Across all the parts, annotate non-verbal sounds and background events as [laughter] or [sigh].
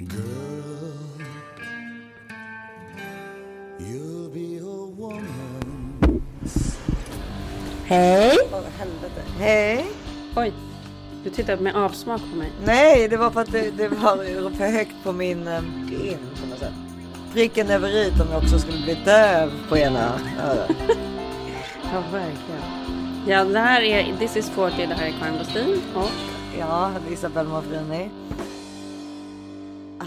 Girl, you'll be a woman. Hej! Åh, helvete. Hej! Oj, du tittar med avsmak på mig. Nej, det var för att det, det var för högt på min eh, in på något sätt. Pricken över i om jag också skulle bli döv på ena örat. [laughs] Ja, verkligen. Ja, det här är This is 40, det här är Karin Bastin och Ja, Isabelle Mofrini.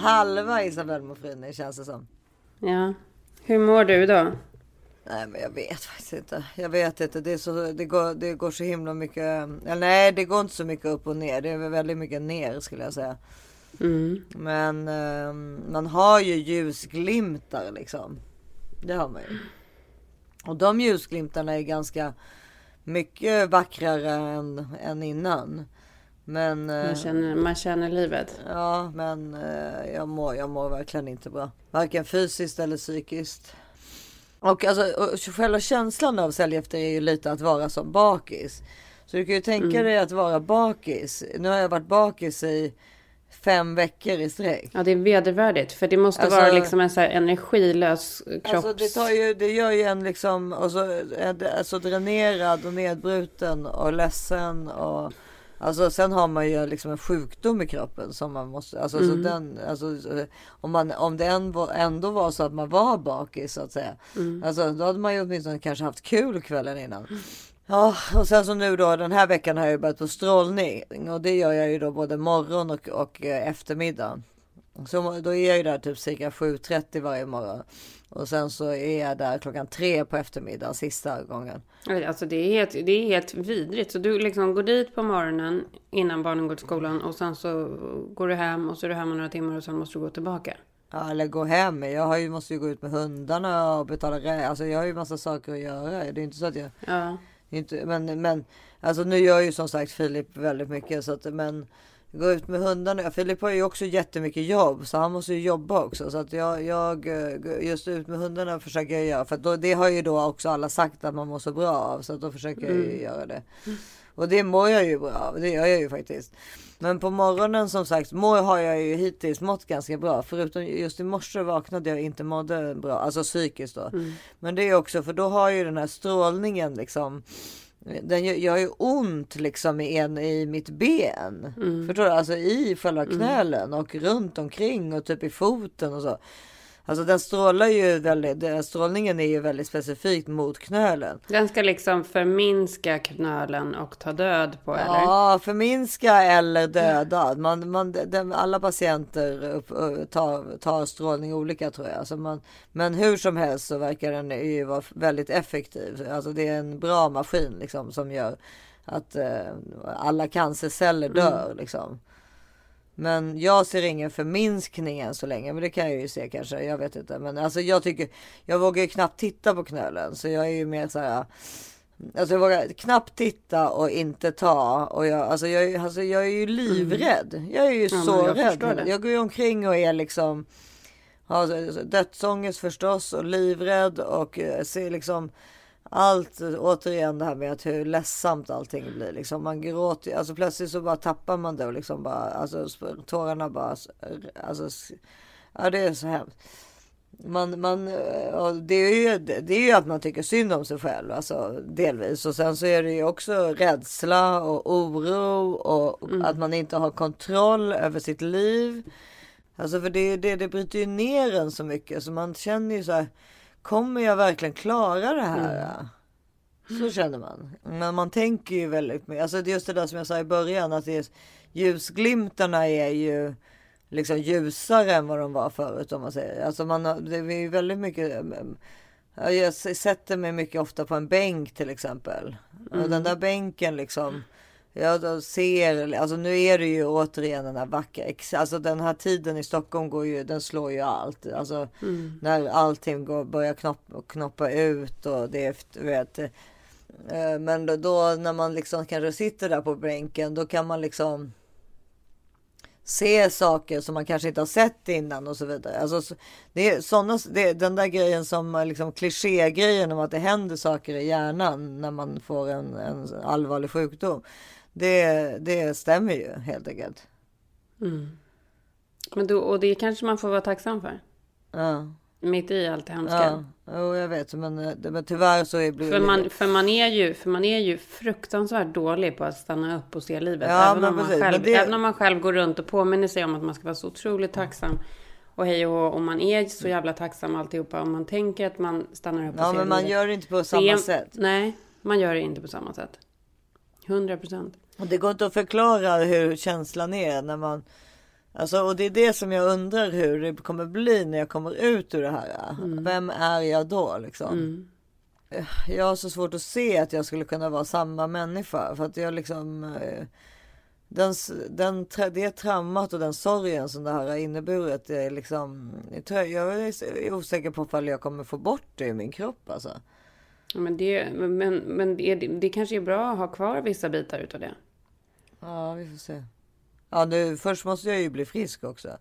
Halva Isabelle Mofrini känns det som. ja. Hur mår du då? Nej, men jag vet faktiskt inte. Jag vet inte. Det, så, det, går, det går så himla mycket. Eller nej, det går inte så mycket upp och ner. Det är väl väldigt mycket ner skulle jag säga. Mm. Men eh, man har ju ljusglimtar liksom. Det har man ju. Och de ljusglimtarna är ganska mycket vackrare än, än innan. Men, eh, Man, känner, man känner livet. ja, men eh, jag, mår, jag mår verkligen inte bra. Varken fysiskt eller psykiskt. Och alltså och själva känslan av sälj efter är ju lite att vara som bakis. Så du kan ju tänka dig att vara bakis. Nu har jag varit bakis i fem veckor i sträck. Ja, det är vedervärdigt. För det måste Alltså- vara liksom en så här energilös kropps... Alltså det, tar ju, det gör ju en liksom och så alltså dränerad och nedbruten och ledsen och alltså sen har man ju liksom en sjukdom i kroppen som man måste alltså så den alltså om man om det ändå, var så att man var bakis så att säga alltså då hade man ju åtminstone kanske haft kul kvällen innan. Ja, och sen så nu då den här veckan har jag ju börjat på strålning och det gör jag ju då både morgon och, och eh, eftermiddag. Så då är jag ju där typ cirka 7.30 varje morgon. Och sen så är jag där klockan tre på eftermiddagen sista gången. Alltså det är, helt, det är helt vidrigt. Så du liksom går dit på morgonen innan barnen går till skolan och sen så går du hem och så är du hemma några timmar och sen måste du gå tillbaka. Ja, eller gå hem. Jag har ju, måste ju gå ut med hundarna och betala rä. Alltså jag har ju massa saker att göra. Det är inte så att jag... Ja. Inte, men, men alltså nu gör ju som sagt Filip väldigt mycket. Så att, men gå ut med hundarna. Filip har ju också jättemycket jobb. Så han måste ju jobba också. Så att jag, jag eh, just ut med hundarna försöker jag göra. För då, det har ju då också alla sagt att man mår så bra av. Så att då försöker jag ju göra det. Och det mår jag ju bra av. Det gör jag ju faktiskt. Men på morgonen som sagt mår har jag ju hittills mått ganska bra. Förutom just i morse vaknade jag inte mådde bra. Alltså psykiskt då. Men det är också för då har ju den här strålningen liksom. Den gör, gör ju ont liksom i, en, i mitt ben. Förstår du? Alltså i själva knölen och runt omkring och typ i foten och så. Alltså den strålar ju väldigt, strålningen är ju väldigt specifikt mot knölen. Den ska liksom förminska knölen och ta död på eller? Ja, förminska eller döda. Man, man, den, alla patienter upp, tar, tar strålning olika tror jag. Alltså man, men hur som helst så verkar den ju vara väldigt effektiv. Alltså det är en bra maskin liksom som gör att eh, alla cancerceller dör liksom. Men jag ser ingen förminskning än så länge. Men det kan jag ju se kanske. Jag vet inte. Men alltså jag tycker. Jag vågar ju knappt titta på knölen. Så jag är ju mer så här. Alltså jag vågar knappt titta och inte ta. Och jag, alltså jag, är- alltså jag är ju livrädd. Jag är ju Ja, så jag rädd. Jag går ju omkring och är liksom. Har dödsångest förstås och livrädd och eh, ser liksom allt återigen det här med att hur ledsamt allting blir liksom. Man gråter alltså plötsligt så bara tappar man det och liksom bara alltså tårarna bara alltså ja det är så hemskt. Man, man, eh, det är ju det är ju att man tycker synd om sig själv alltså delvis och sen så är det ju också rädsla och oro och att man inte har kontroll över sitt liv. Alltså för det, det, det bryter ju ner en så mycket så man känner ju så här. Kommer jag verkligen klara det här? Så känner man. Men man tänker ju väldigt mycket. Alltså det är just det där som jag sa i början. Att är, ljusglimtarna är ju liksom ljusare än vad de var förut om man säger. Alltså man det är ju väldigt mycket. ja, Jag sätter mig mycket ofta på en bänk till exempel. Och den där bänken liksom. Jag då ser, alltså nu är det ju återigen den här vackra, alltså den här tiden i Stockholm går ju, den slår ju allt. Alltså när allting går, börjar knoppa, knoppa ut och det vet. eh, Men då, då när man liksom kanske sitter där på bänken, då kan man liksom se saker som man kanske inte har sett innan och så vidare. Alltså, så- det är såna, det är den där grejen som liksom klichégrejen om att det händer saker i hjärnan när man får en, en allvarlig sjukdom. Det, det stämmer ju helt enkelt. Men då, och det kanske man får vara tacksam för. Ja. Mitt i allt det hemska. Ja, jo, jag vet. Men, eh, det- men tyvärr så är blir För man, för, man är ju, för man är ju fruktansvärt dålig på att stanna upp och se livet. Ja, även, om man precis, själv, det- även om man själv går runt och påminner sig om att man ska vara så otroligt tacksam. Och hej och och man är så jävla tacksam alltihopa. Om man tänker att man stannar upp och Ja, ser men man livet. gör det inte på Det samma är- sätt. Nej, man gör det inte på samma sätt. 100 procent. Och det går inte att förklara hur känslan är när man Alltså, och det är det som jag undrar hur det kommer bli när jag kommer ut ur det här. Vem är jag då liksom? Jag har så svårt att se att jag skulle kunna vara samma människa för att jag liksom eh, den, den, det traumat och den sorgen som det här har inneburit är liksom jag är osäker på ifall jag kommer få bort det i min kropp alltså. Men, det, men, men det, det kanske är bra att ha kvar vissa bitar utav det. Ja, vi får se. Ja, nu, först måste jag ju bli frisk också.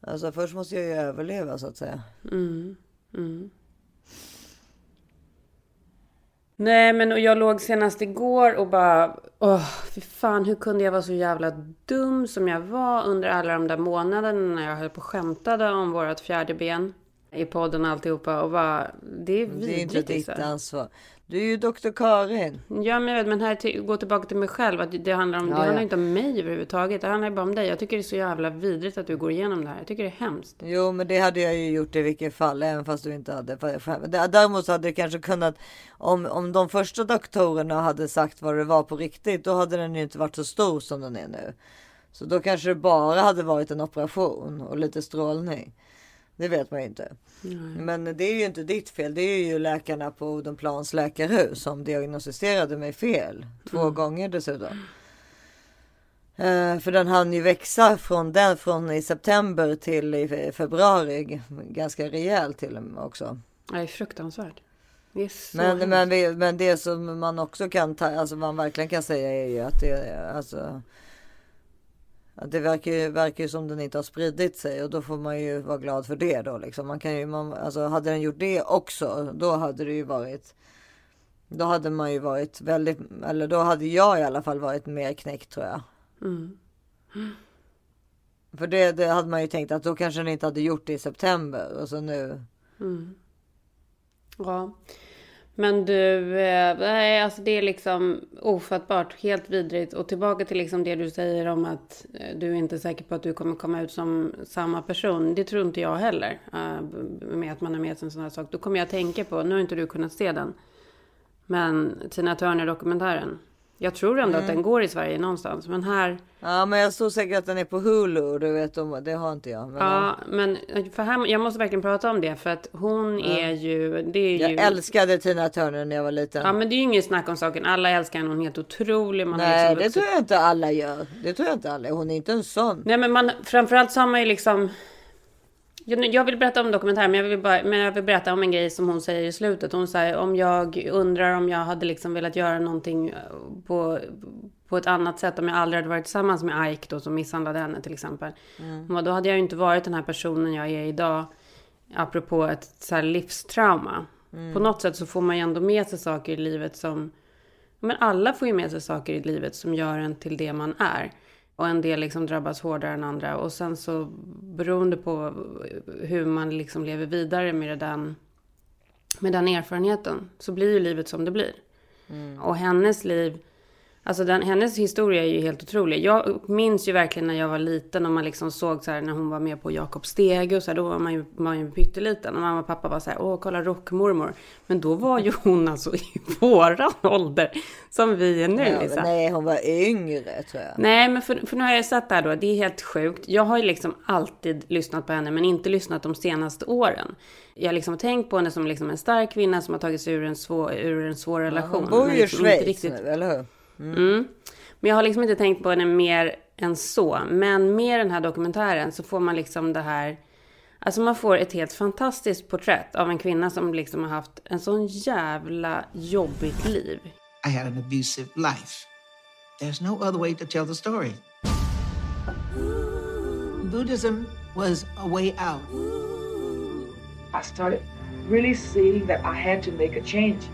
Alltså först måste jag ju överleva så att säga. Mm. Mm. Nej, men och jag låg senast igår och bara... Åh, fy fan, hur kunde jag vara så jävla dum som jag var under alla de där månaderna när jag höll på och skämtade om vårt fjärde ben i podden och alltihopa. Och bara, det är Det är inte vidrigt. ditt ansvar. Du är ju doktor Karin. Ja, men, jag vet, men här till, gå tillbaka till mig själv. Att det handlar, om, det Ja, handlar ja. inte om mig överhuvudtaget. Det handlar bara om dig. Jag tycker det är så jävla vidrigt att du går igenom det här. Jag tycker det är hemskt. Jo, men det hade jag ju gjort i vilket fall, även fast du inte hade. Däremot så hade det kanske kunnat, om, om de första doktorerna hade sagt vad det var på riktigt, då hade den ju inte varit så stor som den är nu. Så då kanske det bara hade varit en operation och lite strålning. Det vet man ju inte. Men det är ju inte ditt fel. Det är ju läkarna på Odenplans läkarhus som diagnostiserade mig fel. Två gånger dessutom. Eh, för den hann ju växa från, den, från i september till i fe- februari. Ganska rejält till och med också. Det är fruktansvärt. Det är Men, men, men det som man också kan ta, alltså man verkligen kan säga är ju att det, alltså, det verkar ju, verkar ju som den inte har spridit sig och då får man ju vara glad för det då liksom. Man kan ju, man, alltså hade den gjort det också, då hade det ju varit då hade man ju varit väldigt, eller då hade jag i alla fall varit mer knäckt tror jag. Mm. För det, det hade man ju tänkt att då kanske den inte hade gjort det i september och så nu. Ja. Men du, eh, nej alltså det är liksom ofattbart, helt vidrigt. Och tillbaka till liksom det du säger om att eh, du är inte säker på att du kommer komma ut som samma person. Det tror inte jag heller. Eh, med att man har med sig en sån här sak. Då kommer jag att tänka på, nu har inte du kunnat se den. Men Tina Turner-dokumentären. Jag tror ändå att den går i Sverige någonstans. Men här, Ja men jag tror säkert att den är på Hulu, du vet det har inte jag. Men ja, men för här, jag måste verkligen prata om det. För att hon är ju, det är Jag ju... älskade Tina Turner när jag var liten. Ja men det är ju inget snack om saken. Alla älskar henne. Hon är helt otrolig. Man Nej, liksom det tror jag inte alla gör. Det tror jag inte alla. Hon är inte en sån. Nej men man, framförallt så har man ju liksom... Jag, vill berätta om dokumentären, men jag, vill bara, men jag vill berätta om en grej som hon säger i slutet. Hon säger om jag undrar om jag hade liksom velat göra någonting på, på ett annat sätt. Om jag aldrig hade varit tillsammans med Ike då, som misshandlade henne till exempel. Hon bara, då hade jag ju inte varit den här personen jag är idag. Apropå ett så här livstrauma. På något sätt så får man ju ändå med sig saker i livet som... Men alla får ju med sig saker i livet som gör en till det man är. Och en del liksom drabbas hårdare än andra. Och sen så beroende på hur man liksom lever vidare med den, med den erfarenheten. Så blir ju livet som det blir. Och hennes liv, alltså den, hennes historia är ju helt otrolig. Jag minns ju verkligen när jag var liten och man liksom såg så här när hon var med på Jakob Stege och så här, då var man ju, man ju pytteliten. Och mamma och pappa var så här, åh kolla rockmormor. Men då var ju hon alltså i [laughs] våran ålder som vi är nu. Ja, men nej, hon var yngre tror jag. Nej, men för, för nu har jag sett det här då. Det är helt sjukt. Jag har ju liksom alltid lyssnat på henne, men inte lyssnat de senaste åren. Jag har liksom tänkt på henne som liksom en stark kvinna som har tagit sig ur en svår, ur en svår relation. Hon bor ju i liksom Schweiz riktigt- nu, eller hur? Mm. Men jag har liksom inte tänkt på henne mer än så. Men med den här dokumentären så får man liksom det här... Alltså man får ett helt fantastiskt porträtt av en kvinna som liksom har haft en sån jävla jobbigt liv. I had an abusive life. There's no other way to tell the story. Buddhism was a way out. I started really seeing that I had to make a change.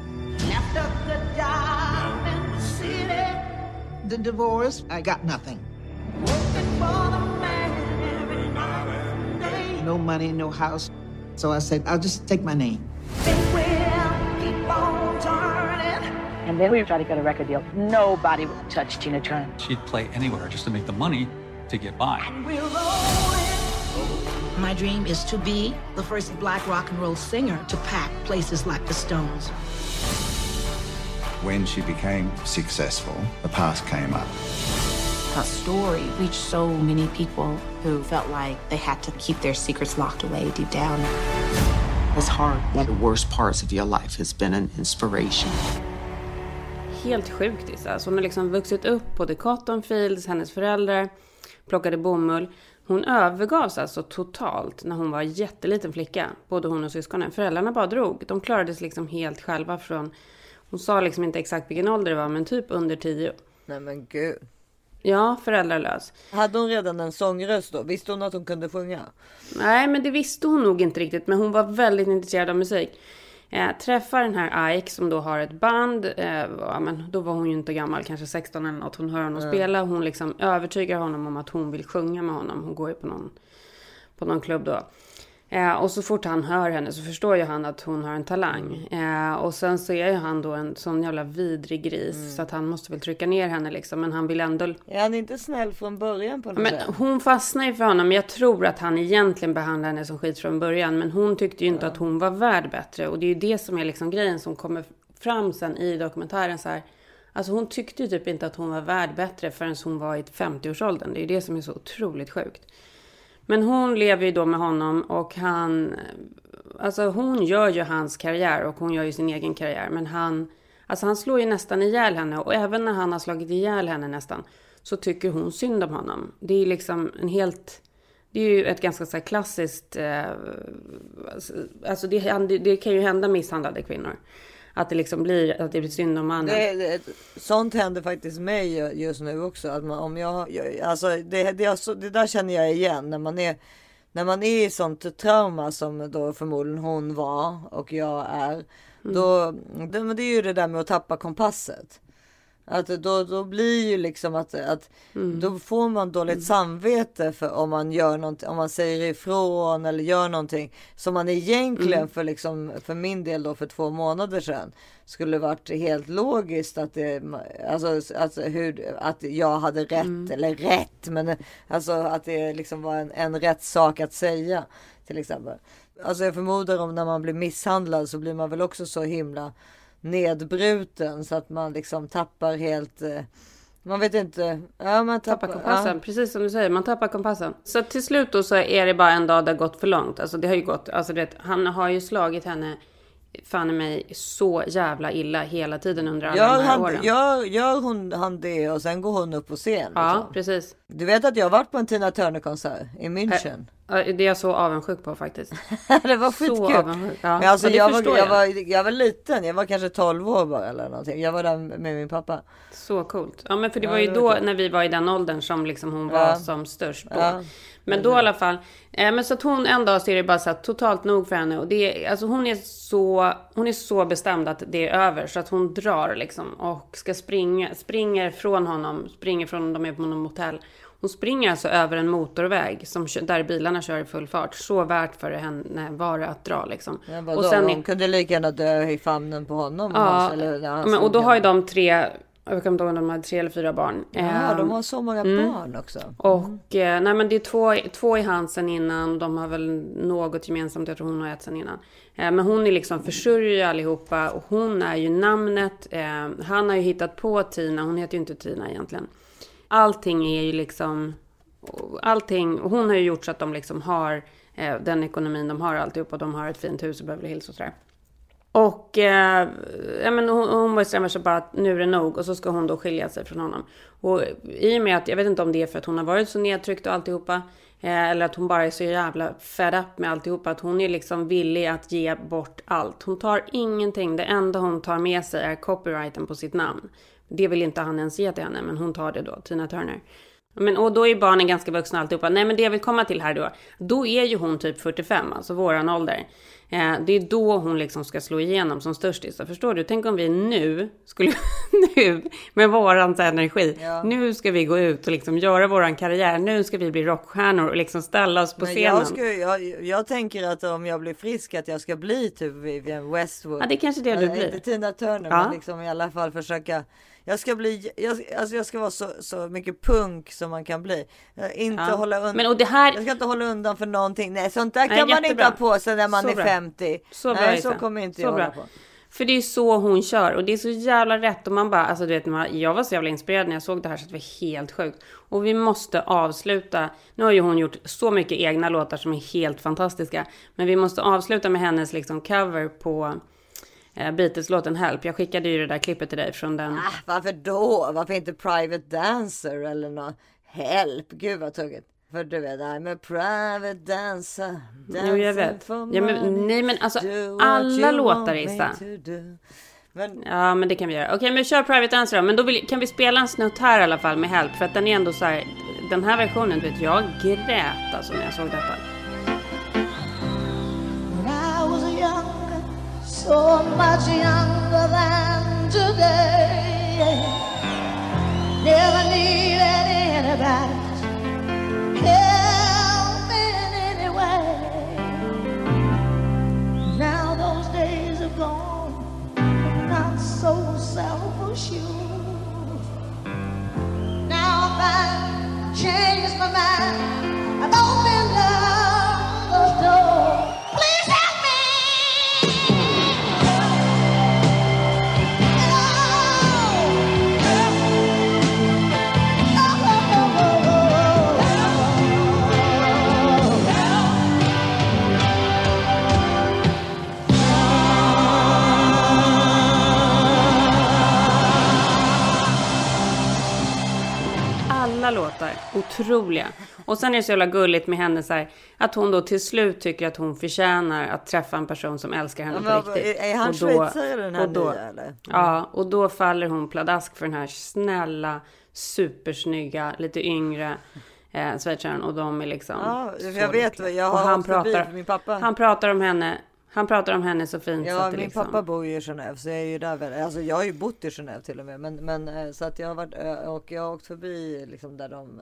The divorce, I got nothing. Working for the man no money, no house. So I said, I'll just take my name. And then we tried to get a record deal. Nobody would touch Tina Turner. She'd play anywhere just to make the money to get by. My dream is to be the first black rock and roll singer to pack places like the Stones. When she became successful, the past came up. Her story reached so many people who felt like they had to keep their secrets locked away deep down. It's hard. One of the worst parts of your life has been an inspiration. Helt sjukt Issa. Alltså hon har liksom vuxit upp på The Cotton Fields, hennes föräldrar plockade bomull. Hon övergavs alltså totalt när hon var jätteliten flicka. Både hon och syskonen. Föräldrarna bara drog. De klarade sig liksom helt själva från... Hon sa liksom inte exakt vilken ålder det var, men typ under tio. Nej men gud. Ja, föräldralös. Hade hon redan en sångröst då? Visste hon att hon kunde sjunga? Nej, men det visste hon nog inte riktigt. Men hon var väldigt intresserad av musik. Eh, träffar den här Ike som då har ett band. Eh, ja, men då var hon ju inte gammal, kanske 16 eller något. Hon hör honom spela. Hon liksom övertygar honom om att hon vill sjunga med honom. Hon går ju på någon, på någon klubb då. Eh, och så fort han hör henne så förstår ju han att hon har en talang. Eh, och sen så är ju han då en sån jävla vidrig gris. Så att han måste väl trycka ner henne liksom. Men han vill ändå Är han inte snäll från början på något men sätt? hon fastnar ju för honom. Jag tror att han egentligen behandlar henne som skit från början. Men hon tyckte ju inte att hon var värd bättre. Och det är ju det som är liksom grejen som kommer fram sen i dokumentären. Så här. Alltså hon tyckte ju typ inte att hon var värd bättre förrän hon var i 50-årsåldern. Det är ju det som är så otroligt sjukt. Men hon lever ju då med honom och han... Alltså hon gör ju hans karriär och hon gör ju sin egen karriär. Men han... Alltså han slår ju nästan ihjäl henne och även när han har slagit ihjäl henne nästan så tycker hon synd om honom. Det är liksom en helt... Det är ju ett ganska så här klassiskt... Eh, alltså, alltså det, det kan ju hända misshandlade kvinnor. Att det liksom blir, att det blir synd om mannen. Det, det, sånt händer faktiskt mig just nu också. Att man, om jag, jag, alltså det, det, är så- det där känner jag igen när man är när man är i sånt trauma som då förmodligen hon var och jag är. Då, det, men det är ju det där med att tappa kompasset. Att då, då blir ju liksom att, att då får man dåligt samvete för om man gör någonting, om man säger ifrån eller gör någonting som man egentligen för liksom för min del då för två månader sedan skulle varit helt logiskt att det alltså, alltså hur att jag hade rätt eller rätt men alltså att det liksom var en, en rätt sak att säga till exempel. Alltså jag förmodar om när man blir misshandlad så blir man väl också så himla nedbruten så att man liksom tappar helt. Eh, man vet inte. Ja, man tappar, tappar kompassen. Ja. Precis som du säger, man tappar kompassen. Så till slut då så är det bara en dag det har gått för långt. Alltså det har ju gått, alltså du vet, han har ju slagit henne fan i mig så jävla illa hela tiden under alla Gör, de här åren. han, gör, gör hon han det och sen går hon upp på scen. Ja, Liksom. precis. Du vet att jag varit på en Tina Turner konsert i München. Ja, Det är jag så avundsjuk på faktiskt. [laughs] det var Så skitkul. avundsjuk. Ja. Men alltså, det jag, var, jag, jag. var, jag var liten. Jag var kanske 12 år bara eller någonting. Jag var där med min pappa. Så coolt. Ja men för det Ja, var ju det var då coolt. när vi var i den åldern som liksom hon var Ja. som störst då. Men då i alla fall. Eh, men så att hon en dag så är det bara så här totalt nog för henne. Och det är, alltså hon är så, hon är så bestämd att det är över. Så att hon drar liksom och ska springa, springer från honom, springer från, de är på någon motell. Hon springer alltså över en motorväg som, där bilarna kör i full fart. Så värt för henne var det att dra liksom. Men vadå, och sen hon kunde lika gärna dö i famnen på honom. Ja, Hans, eller när han men, och då har ju de tre, jag kommer inte ihåg om de hade tre eller fyra barn. Ja, Ehm, de har så många mm. barn också. Och eh, nej men det är två, två i hans sen innan. De har väl något gemensamt. Jag tror hon har ett sen innan. Eh, men hon är liksom försörjer allihopa. Och hon är ju namnet. Eh, han har ju hittat på Tina. Hon heter ju inte Tina egentligen. Allting är ju liksom. Allting. Hon har ju gjort så att de liksom har eh, den ekonomin de har alltihopa. De har ett fint hus i Beverly Hills och sådär. Och eh, ja, men hon, hon bestämmer sig bara att nu är det nog och så ska hon då skilja sig från honom. Och i och med att, jag vet inte om det är för att hon har varit så nedtryckt och alltihopa. Eh, eller att hon bara är så jävla fed up med alltihopa. Att hon är liksom villig att ge bort allt. Hon tar ingenting. Det enda hon tar med sig är copyrighten på sitt namn. Det vill inte han ens ge till henne, men hon tar det då, Tina Turner. Men, och då är barnen ganska vuxna alltihopa. Nej men det jag vill komma till här då. Då är ju hon typ 45, alltså våran ålder. Eh, det är då hon liksom ska slå igenom som störst. Så förstår du? Tänk om vi nu skulle, [laughs] nu med våran energi. Ja. Nu ska vi gå ut och liksom göra våran karriär. Nu ska vi bli rockstjärnor och liksom ställa oss på Men scenen. jag, ska, jag, jag tänker att om jag blir frisk att jag ska bli typ Vivienne Westwood. Ja, det är kanske det du Eller blir. Inte Tina Turner Ja. men liksom i alla fall försöka. Jag ska bli, jag, alltså jag ska vara så, så mycket punk som man kan bli. Inte Ja. hålla undan. Men och det här- Jag ska inte hålla undan för någonting. Nej sånt där Nej, kan man inte jättebra. ha på sig när man Så är bra. 50. Så bra, Nej så kommer inte Så jag bra. hålla på. För det är så hon kör och det är så jävla rätt och man bara, alltså du vet, jag var så jävla inspirerad när jag såg det här så det var helt sjukt. Och vi måste avsluta, nu har ju hon gjort så mycket egna låtar som är helt fantastiska, men vi måste avsluta med hennes liksom cover på Beatles-låten Help. Jag skickade ju det där klippet till dig från den. Ah, varför då? Varför inte Private Dancer eller något? Help, gud vad tugget. För du vet, I'm a private dancer. Jo, jag vet. Ja, men, nej, men alltså alla låtar, Issa. Men Ja, men det kan vi göra. Okej, men kör Private Dancer då. Men då vill, kan vi spela en snutt här i alla fall med Help. För att den är ändå så här, den här versionen, du vet, jag grät alltså när jag såg detta. So much younger than today. Never needed anybody's help in any way. Now those days are gone, not so self-assured. Now I've changed my mind, I've opened låtar, otroliga. Och sen är det så jävla gulligt med henne så här, att hon då till slut tycker att hon förtjänar att träffa en person som älskar henne Ja, på riktigt. är- han Och schweizare, den här och då, nya, eller? Ja, och då faller hon pladask för den här snälla, supersnygga, lite yngre eh, schweizaren. Och de är liksom Ja, jag vet, jag Och har han åkt förbi, pratar, min pappa- han pratar om henne, han pratar om henne så fint. så Ja, det min liksom, pappa bor ju i Genève så jag är ju där väl. Alltså jag har ju bott i Genève till och med. Men, men eh, så att jag har varit och jag har åkt förbi liksom där de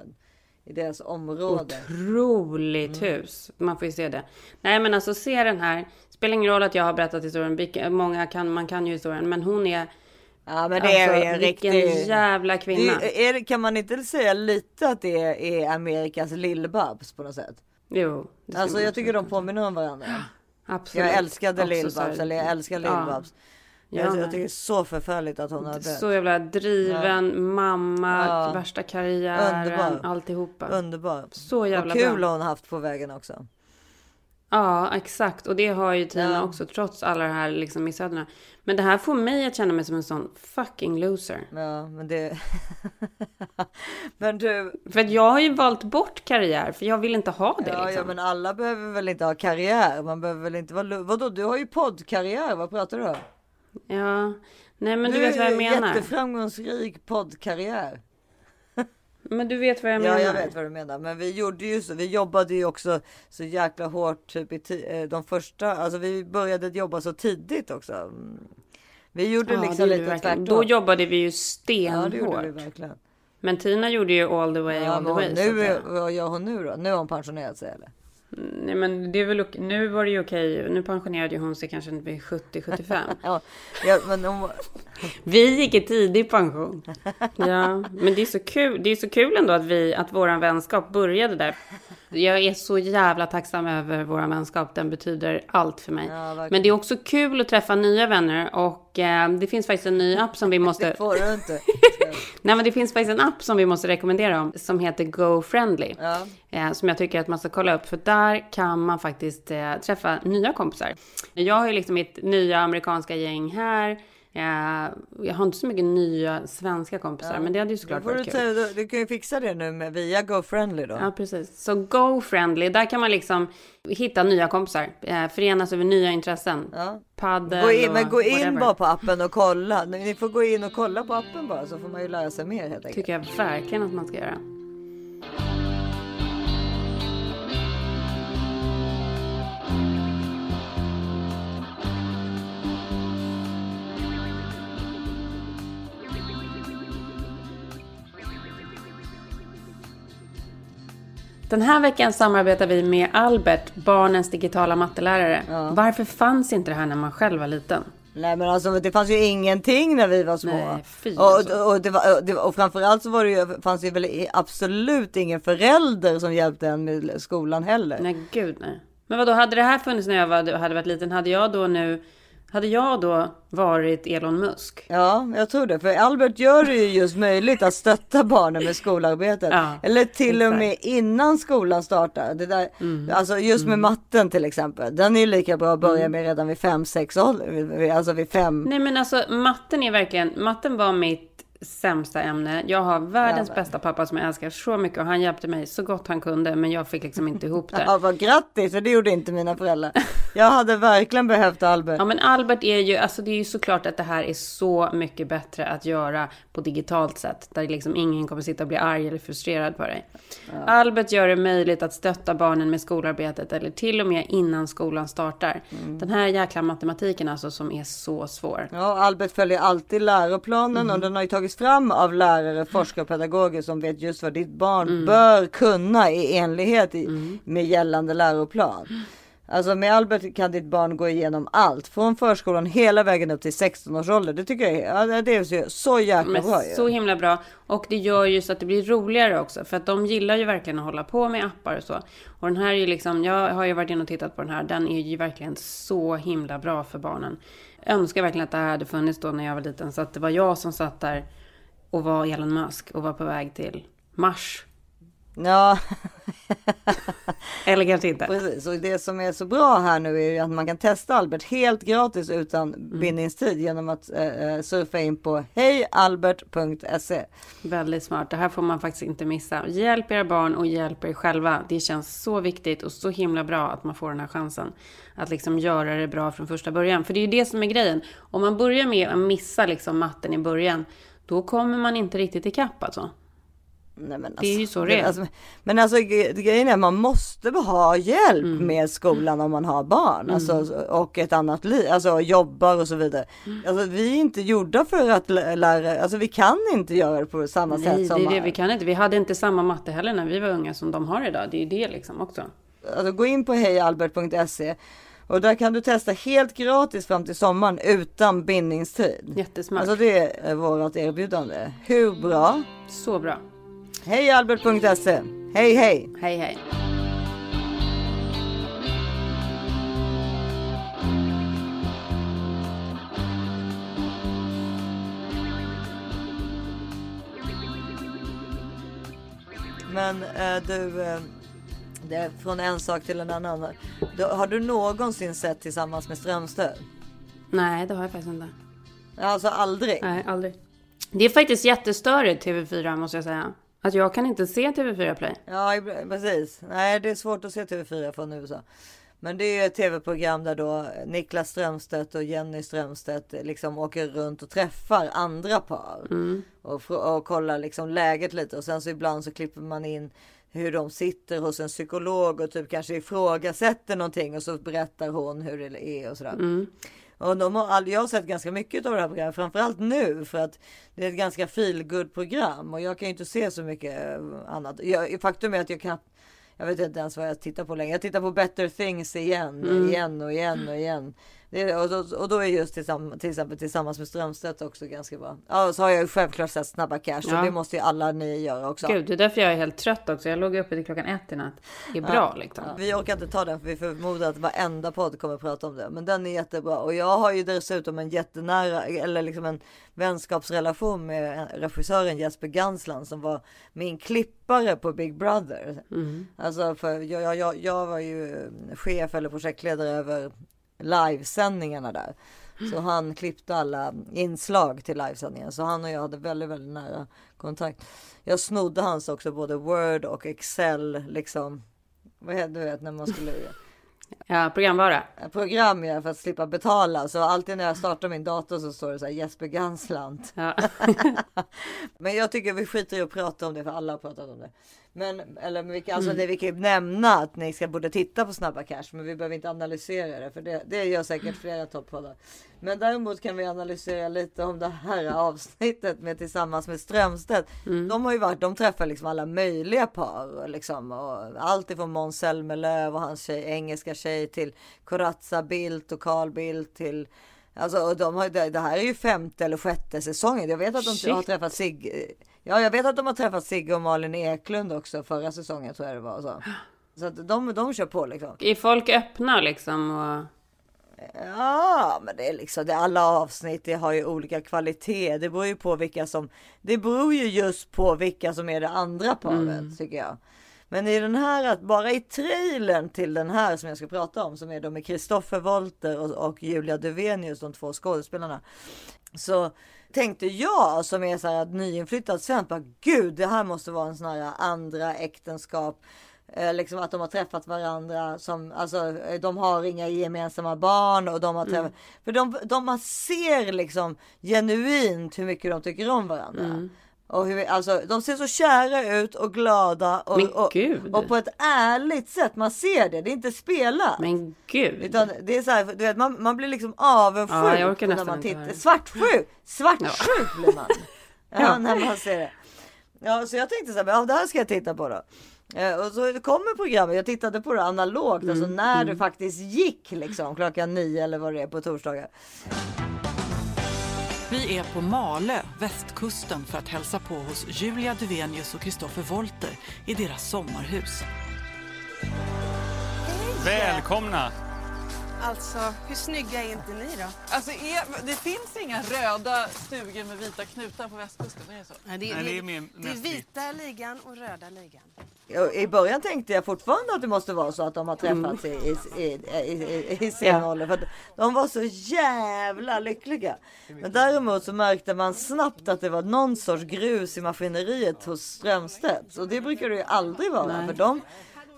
i deras område. Otroligt Mm. hus. Man får ju se det. Nej men alltså se den här. Spelar ingen roll att jag har berättat historien. Många kan, man kan ju historien. Men hon är... Ja men det är alltså, ju en vilken riktig... jävla kvinna. Det, är, kan man inte säga lite att det är, är Amerikas Lill-Babs på något sätt? Jo. Alltså jag tycker de påminner om varandra. [gasps] Absolut. Jag älskade Lill-Babs eller jag älskar Ja. Lill-Babs. Jag Jag, tycker det är så förfärligt att hon har dött. Så jävla driven, mamma, Ja. värsta karriären, Underbar. alltihopa. Underbar. Så jävla och kul bra. har hon haft på vägen också. Ja, exakt. Och det har ju Tina Ja. också, trots alla de här liksom missödena. Men det här får mig att känna mig som en sån fucking loser. Ja men det... [laughs] men du, För att jag har ju valt bort karriär, för jag vill inte ha det Ja, liksom. ja, men alla behöver väl inte ha karriär. Man behöver väl inte vara... Vadå, du har ju poddkarriär. Vad pratar du om? Ja, nej men du, vet vad jag är menar. jätteframgångsrik poddkarriär. Men du vet vad jag menar. Ja, jag vet vad du menar. Men vi gjorde ju så. Vi jobbade ju också så jäkla hårt typ i eh, de första. Alltså vi började jobba så tidigt också. Mm. Vi gjorde Ja, liksom gjorde lite tvärtom. Då jobbade vi ju Ja, stenhårt. gjorde vi. Men Tina gjorde ju all the way, Ja, all the way. nu, vad gör hon nu då? Nu har hon pensionerat sig eller? Nej men det är väl okej. Nu var det ju okej. Nu pensionerade ju hon sig kanske vid 70-75. [laughs] Ja, ja men hon, Vi gick i tidig pension. Ja, men det är så kul. Det är så kul ändå att vi, att våran vänskap började där. Jag är så jävla tacksam över våran vänskap. Den betyder allt för mig. Ja, men det är också kul att träffa nya vänner och eh, det finns faktiskt en ny app som vi [laughs] måste. det får du inte. [laughs] Nej, men det finns faktiskt en app som vi måste rekommendera om som heter GoFriendly. Ja. Eh, som jag tycker att man ska kolla upp för där kan man faktiskt eh, träffa nya kompisar. Jag har ju liksom mitt nya amerikanska gäng här. Eh, jag har inte så mycket nya svenska kompisar, men det hade ju såklart varit kul. du, du kan ju fixa det nu med, via GoFriendly då. Ja, precis. Så GoFriendly, där kan man liksom hitta nya kompisar. Eh, förenas över nya intressen. Ja. Paddel Gå in, och men gå in whatever. bara på appen och kolla. Ni får gå in och kolla på appen bara så får man ju lära sig mer helt enkelt. Tycker jag verkligen att man ska göra. Den här veckan samarbetar vi med Albert, barnens digitala mattelärare. Varför fanns inte det här när man själv var liten? Nej men alltså det fanns ju ingenting när vi var små. Nej, fy och, alltså. och, det var, och, det, och framförallt så var det ju, fanns det väl absolut ingen förälder som hjälpte en med skolan heller. Nej, gud nej. Men vad då hade det här funnits när jag var, hade varit liten? Hade jag då nu... Hade jag då varit Elon Musk? Ja, jag tror det. För Albert gör det ju just möjligt att stötta barnen med skolarbetet. Ja, Eller till och exakt. med innan skolan startar. Det där, Mm. Alltså just med matten till exempel. Den är ju lika bra att börja med redan vid fem, sex ålder. Alltså vid fem. Nej men alltså matten är verkligen, matten var mitt sämsta ämne. Jag har världens Ja, bästa pappa som jag älskar så mycket och han hjälpte mig så gott han kunde men jag fick liksom inte ihop det. [laughs] Ja, vad grattis, för det gjorde inte mina föräldrar. Jag hade verkligen behövt Albert. Ja men Albert är ju, alltså det är ju såklart att det här är så mycket bättre att göra på digitalt sätt. Där liksom ingen kommer sitta och bli arg eller frustrerad på dig. Albert gör det möjligt att stötta barnen med skolarbetet eller till och med innan skolan startar. Den här jäkla matematiken alltså som är så svår. Ja, Albert följer alltid läroplanen och den har ju tagits fram av lärare, forskare och pedagoger som vet just vad ditt barn bör kunna i enlighet i, med gällande läroplan. Alltså med Albert kan ditt barn gå igenom allt från förskolan hela vägen upp till 16 års ålder. Det tycker jag är, det är så, så jäkla Men bra ju. så himla bra. Och det gör ju så att det blir roligare också. För att de gillar ju verkligen att hålla på med appar och så. Och den här är ju liksom, jag har ju varit inne och tittat på den här. Den är ju verkligen så himla bra för barnen. Jag önskar verkligen att det här hade funnits då när jag var liten. Så att det var jag som satt där och var Elon Musk och var på väg till Mars. Ja, [laughs] Eller kanske inte. precis. Och det som är så bra här nu är ju att man kan testa Albert helt gratis utan bindningstid genom att eh, eh, surfa in på hejalbert.se. Väldigt smart. Det här får man faktiskt inte missa. Hjälp era barn och hjälp er själva. Det känns så viktigt och så himla bra att man får den här chansen. Att liksom göra det bra från första början. För det är ju det som är grejen. Om man börjar med att missa liksom matten i början, då kommer man inte riktigt ikapp alltså. Nej, men Det är ju så det är. Alltså, men alltså gre- grejen är att man måste ha hjälp med skolan om man har barn alltså, och ett annat liv, alltså jobbar och så vidare. Alltså, vi är inte gjorda för att lä- lära, alltså vi kan inte göra det på samma Nej, sätt det som är det vi kan inte. Vi hade inte samma matte heller när vi var unga som de har idag. Det är ju det liksom också. alltså, gå in på hejalbert.se och där kan du testa helt gratis fram till sommaren utan bindningstid. Jättesmart. Alltså det är vårt erbjudande. Hur bra? Så bra. Hejalbert.se. Hej hej! Hej hej. Men eh, du, eh, det från en sak till en annan. Har du någonsin sett Tillsammans med Strömstedt? Nej, det har jag faktiskt inte. Alltså aldrig? Nej, aldrig. Det är faktiskt jättestörigt TV4 måste jag säga. Att jag kan inte se TV4 Play. Ja, precis. Nej, det är svårt att se TV4 från USA. Men det är ju ett tv-program där då Niklas Strömstedt och Jenny Strömstedt liksom åker runt och träffar andra par. Och, fr- och kollar liksom läget lite. Och sen så ibland så klipper man in hur de sitter hos en psykolog och typ kanske ifrågasätter någonting och så berättar hon hur det är och sådär. Och de har, jag har sett ganska mycket av det här programmet, framförallt nu för att det är ett ganska feelgood program och jag kan ju inte se så mycket eh, annat. Jag, faktum är att jag kan jag vet inte ens vad jag tittar på längre. Jag tittar på Better Things igen, igen och igen och igen. Det, och, då, och då är just tillsammans, till exempel tillsammans med Strömstedt också ganska bra. Ja, så har jag ju självklart sett Snabba Cash Ja. och det måste ju alla ni göra också. Gud, det är därför jag är helt trött också. Jag låg uppe till klockan ett i natt. Det är bra liksom. Vi orkar inte ta den för vi förmodar att varenda podd kommer att prata om det. Men den är jättebra och jag har ju dessutom en jättenära eller liksom en vänskapsrelation med regissören Jesper Gansland som var min klippare på Big Brother. Alltså för jag, jag, jag var ju chef eller projektledare över livesändningarna där. Så han klippte alla inslag till livesändningen. Så han och jag hade väldigt, väldigt nära kontakt. Jag snodde hans också både Word och Excel liksom. Vad heter du vet när man skulle. Ja, programvara. program ja, för att slippa betala. Så alltid när jag startar min dator så står det så här Jesper Ganslant. Ja. [laughs] Men jag tycker vi skiter i att prata om det för alla har pratat om det. Men eller vi kan, alltså det vi kan ju nämna att ni ska borde titta på Snabba Cash, men vi behöver inte analysera det för det, det gör säkert flera toppoddar. Men däremot kan vi analysera lite om det här avsnittet med tillsammans med Strömstedt. De har ju varit, de träffar liksom alla möjliga par och liksom och allt ifrån Måns Zelmerlöw och hans tjej, engelska tjej till Corazza Bildt och Carl Bildt till Alltså och de har, det det här är ju femte eller sjätte säsongen. Jag vet att de Shit. har träffat Sig, Ja, jag vet att de har träffat Sigge och Malin Eklund också förra säsongen tror jag det var. Så, så att de, de kör på liksom. Är folk öppna liksom? Och... Ja, men det är liksom det alla avsnitt. Det har ju olika kvalitet. Det beror ju på vilka som. Det beror ju just på vilka som är det andra paret tycker jag. Men i den här, att bara i trailern till den här som jag ska prata om, som är då med Kristoffer Wolter och, och Julia Duvenius, de två skådespelarna. Så tänkte jag som är så här att nyinflyttad svensk, bara gud, det här måste vara en sån här andra äktenskap. Eh, liksom att de har träffat varandra som, alltså eh, de har inga gemensamma barn och de har träffat, för de, de man ser liksom genuint hur mycket de tycker om varandra. Och hur, alltså, de ser så kära ut och glada och, Men och, gud. och på ett ärligt sätt. Man ser det, det är inte spelat. Men gud. Utan det är så här, du vet, man, man blir liksom avundsjuk Ja, jag orkar när man tittar. Svartsjuk! Svartsjuk blir man. [laughs] Ja, Ja. när man ser det. Ja, så jag tänkte så här, ja, det här ska jag titta på då. Eh, och så kommer programmet, jag tittade på det analogt, alltså Mm, när det faktiskt gick liksom klockan nio eller vad det är på torsdagar. Vi är på Malö, västkusten, för att hälsa på hos Julia Duvenius och Kristoffer Volter i deras sommarhus. Välkomna! Alltså, hur snygga är inte ni då? Alltså, är, det finns inga röda stugor med vita knutar på västkusten, är det så? Nej, det, Nej, det, det är mer- det är vita ligan och röda ligan. I början tänkte jag fortfarande att det måste vara så att de har träffats i, i, i, i, i, i sen ålder. För att de var så jävla lyckliga. Men däremot så märkte man snabbt att det var någon sorts grus i maskineriet hos Strömstedt. Och det brukar det ju aldrig vara. Nej. För de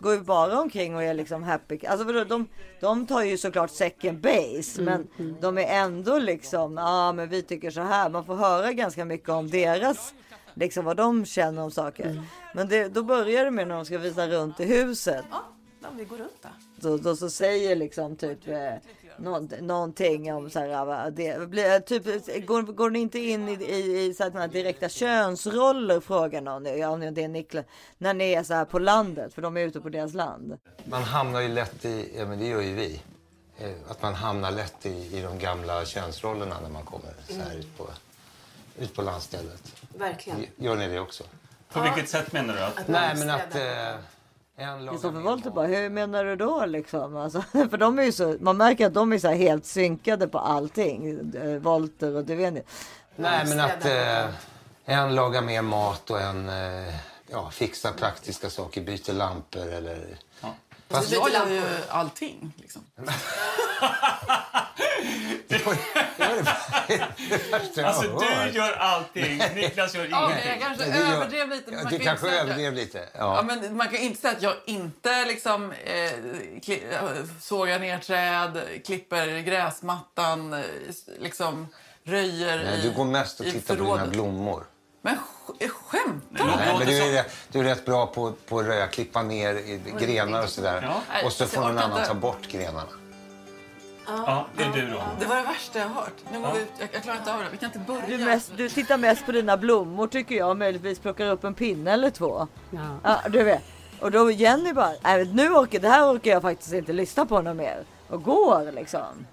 går ju bara omkring och är liksom happy. Alltså för de, de tar ju såklart second base. Men de är ändå liksom, ja ah, men vi tycker så här. Man får höra ganska mycket om deras liksom vad de känner om saker. Men det, då börjar det med när de ska visa runt i huset. Ja, vi går runt där. Då, då så säger liksom typ eh, nå, någonting om så här. Det, blir, typ, går, går ni inte in i, i, i så här, direkta könsroller frågar någon. Ja, om det är Niklas. När ni är så här på landet. För de är ute på deras land. Man hamnar ju lätt i, ja men det gör ju vi, eh, att man hamnar lätt i, i de gamla könsrollerna när man kommer så här ut, på, ut på landstället. Verkligen. Gör ni det också? På vilket sätt menar du? Att... Nej men att... Eh, Kristoffer Wolter bara, hur menar du då liksom? Alltså, [laughs] för de är ju så, man märker att de är så här helt synkade på allting. Eh, Wolter och Duvenius. Nej men att eh, en lagar mer mat och en eh, ja, fixar praktiska saker, byter lampor eller... Fast, Jag gör ju allting. Liksom. det var det, det värsta Alltså du gör allting, Niklas gör ingenting. jag kanske Det överdrev lite. men du kan kanske överdrev lite. Ja. Ja. men man kan inte säga att jag inte liksom, eh, kli, eh, sågar ner träd, klipper gräsmattan, eh, liksom röjer Nej, i, du går mest och tittar på dina blommor. Men sk- skämtar Men du? Nej, men du, är, du är rätt bra på, på att röja, klippa ner i grenar och sådär. Ja. Och så Nej, får någon annan ta bort grenarna. Ja, det är du då. Det var det värsta jag har hört. Nu går Ja. vi ut. Jag, jag klarar inte av det. Vi kan inte börja. Du, mest, du tittar mest på dina blommor tycker jag. Möjligtvis plockar upp en pinne eller två. Ja. Ja, du vet. Och då Jenny bara, nu orkar, det här orkar jag faktiskt inte lyssna på något mer. Och går liksom.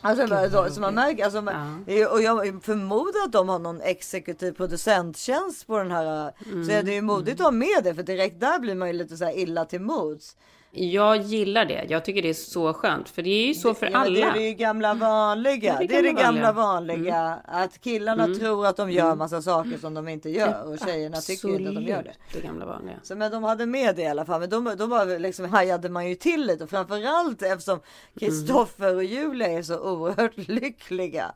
Alltså, bara, så, så man märker, alltså, man, är- och jag förmodar att de har någon exekutiv producenttjänst på den här. Så är det ju modigt att ha med det för direkt där blir man ju lite så här illa till mods. Jag gillar det. Jag tycker det är så skönt. För det är ju så för Ja, alla. Det är det gamla vanliga. Det Det är det gamla vanliga. vanliga. Att killarna tror att de gör massa saker som de inte gör. Och tjejerna tycker inte att de gör det. Absolut, Det gamla vanliga. Så, men de hade med det i alla fall. Men då, var liksom, hajade man ju till lite. Och framförallt eftersom Kristoffer och Julia är så oerhört [laughs] lyckliga.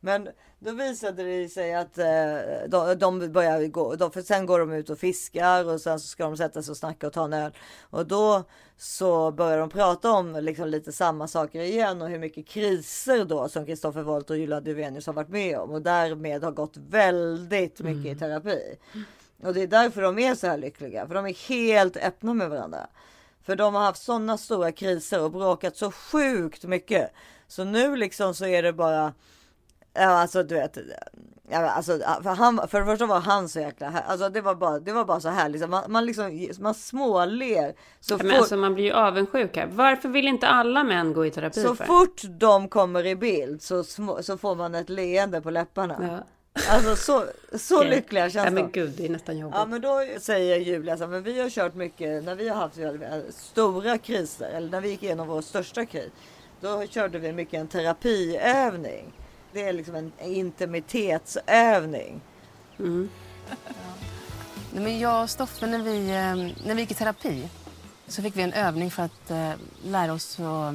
Men då visade det sig att eh, de, de börjar gå, de, för sen går de ut och fiskar och sen så ska de sätta sig och snacka och ta en öl. Och då så börjar de prata om liksom lite samma saker igen och hur mycket kriser då som Kristoffer Wolt och Julia Duvenius har varit med om och därmed har gått väldigt mycket i terapi. Och det är därför de är så här lyckliga, för de är helt öppna med varandra. För de har haft sådana stora kriser och bråkat så sjukt mycket. Så nu liksom så är det bara Ja, alltså du vet. Ja, alltså, för, han, för det första var han så jäkla här. Alltså det var bara, det var bara så här liksom. Man, man liksom, man småler. Så Ja, fort, men alltså man blir ju avundsjuk här. Varför vill inte alla män gå i terapi så för? fort de kommer i bild så, små, så får man ett leende på läpparna. Ja. Alltså så, så lyckliga känns Ja, men gud, det är nästan jobbigt. Ja men då säger Julia så här, men vi har kört mycket när vi har haft stora kriser eller när vi gick igenom vår största kris. Då körde vi mycket en terapiövning. Det är liksom en intimitetsövning. Nej, men jag och Stoffe, när vi, eh, när vi gick i terapi så fick vi en övning för att eh, lära oss att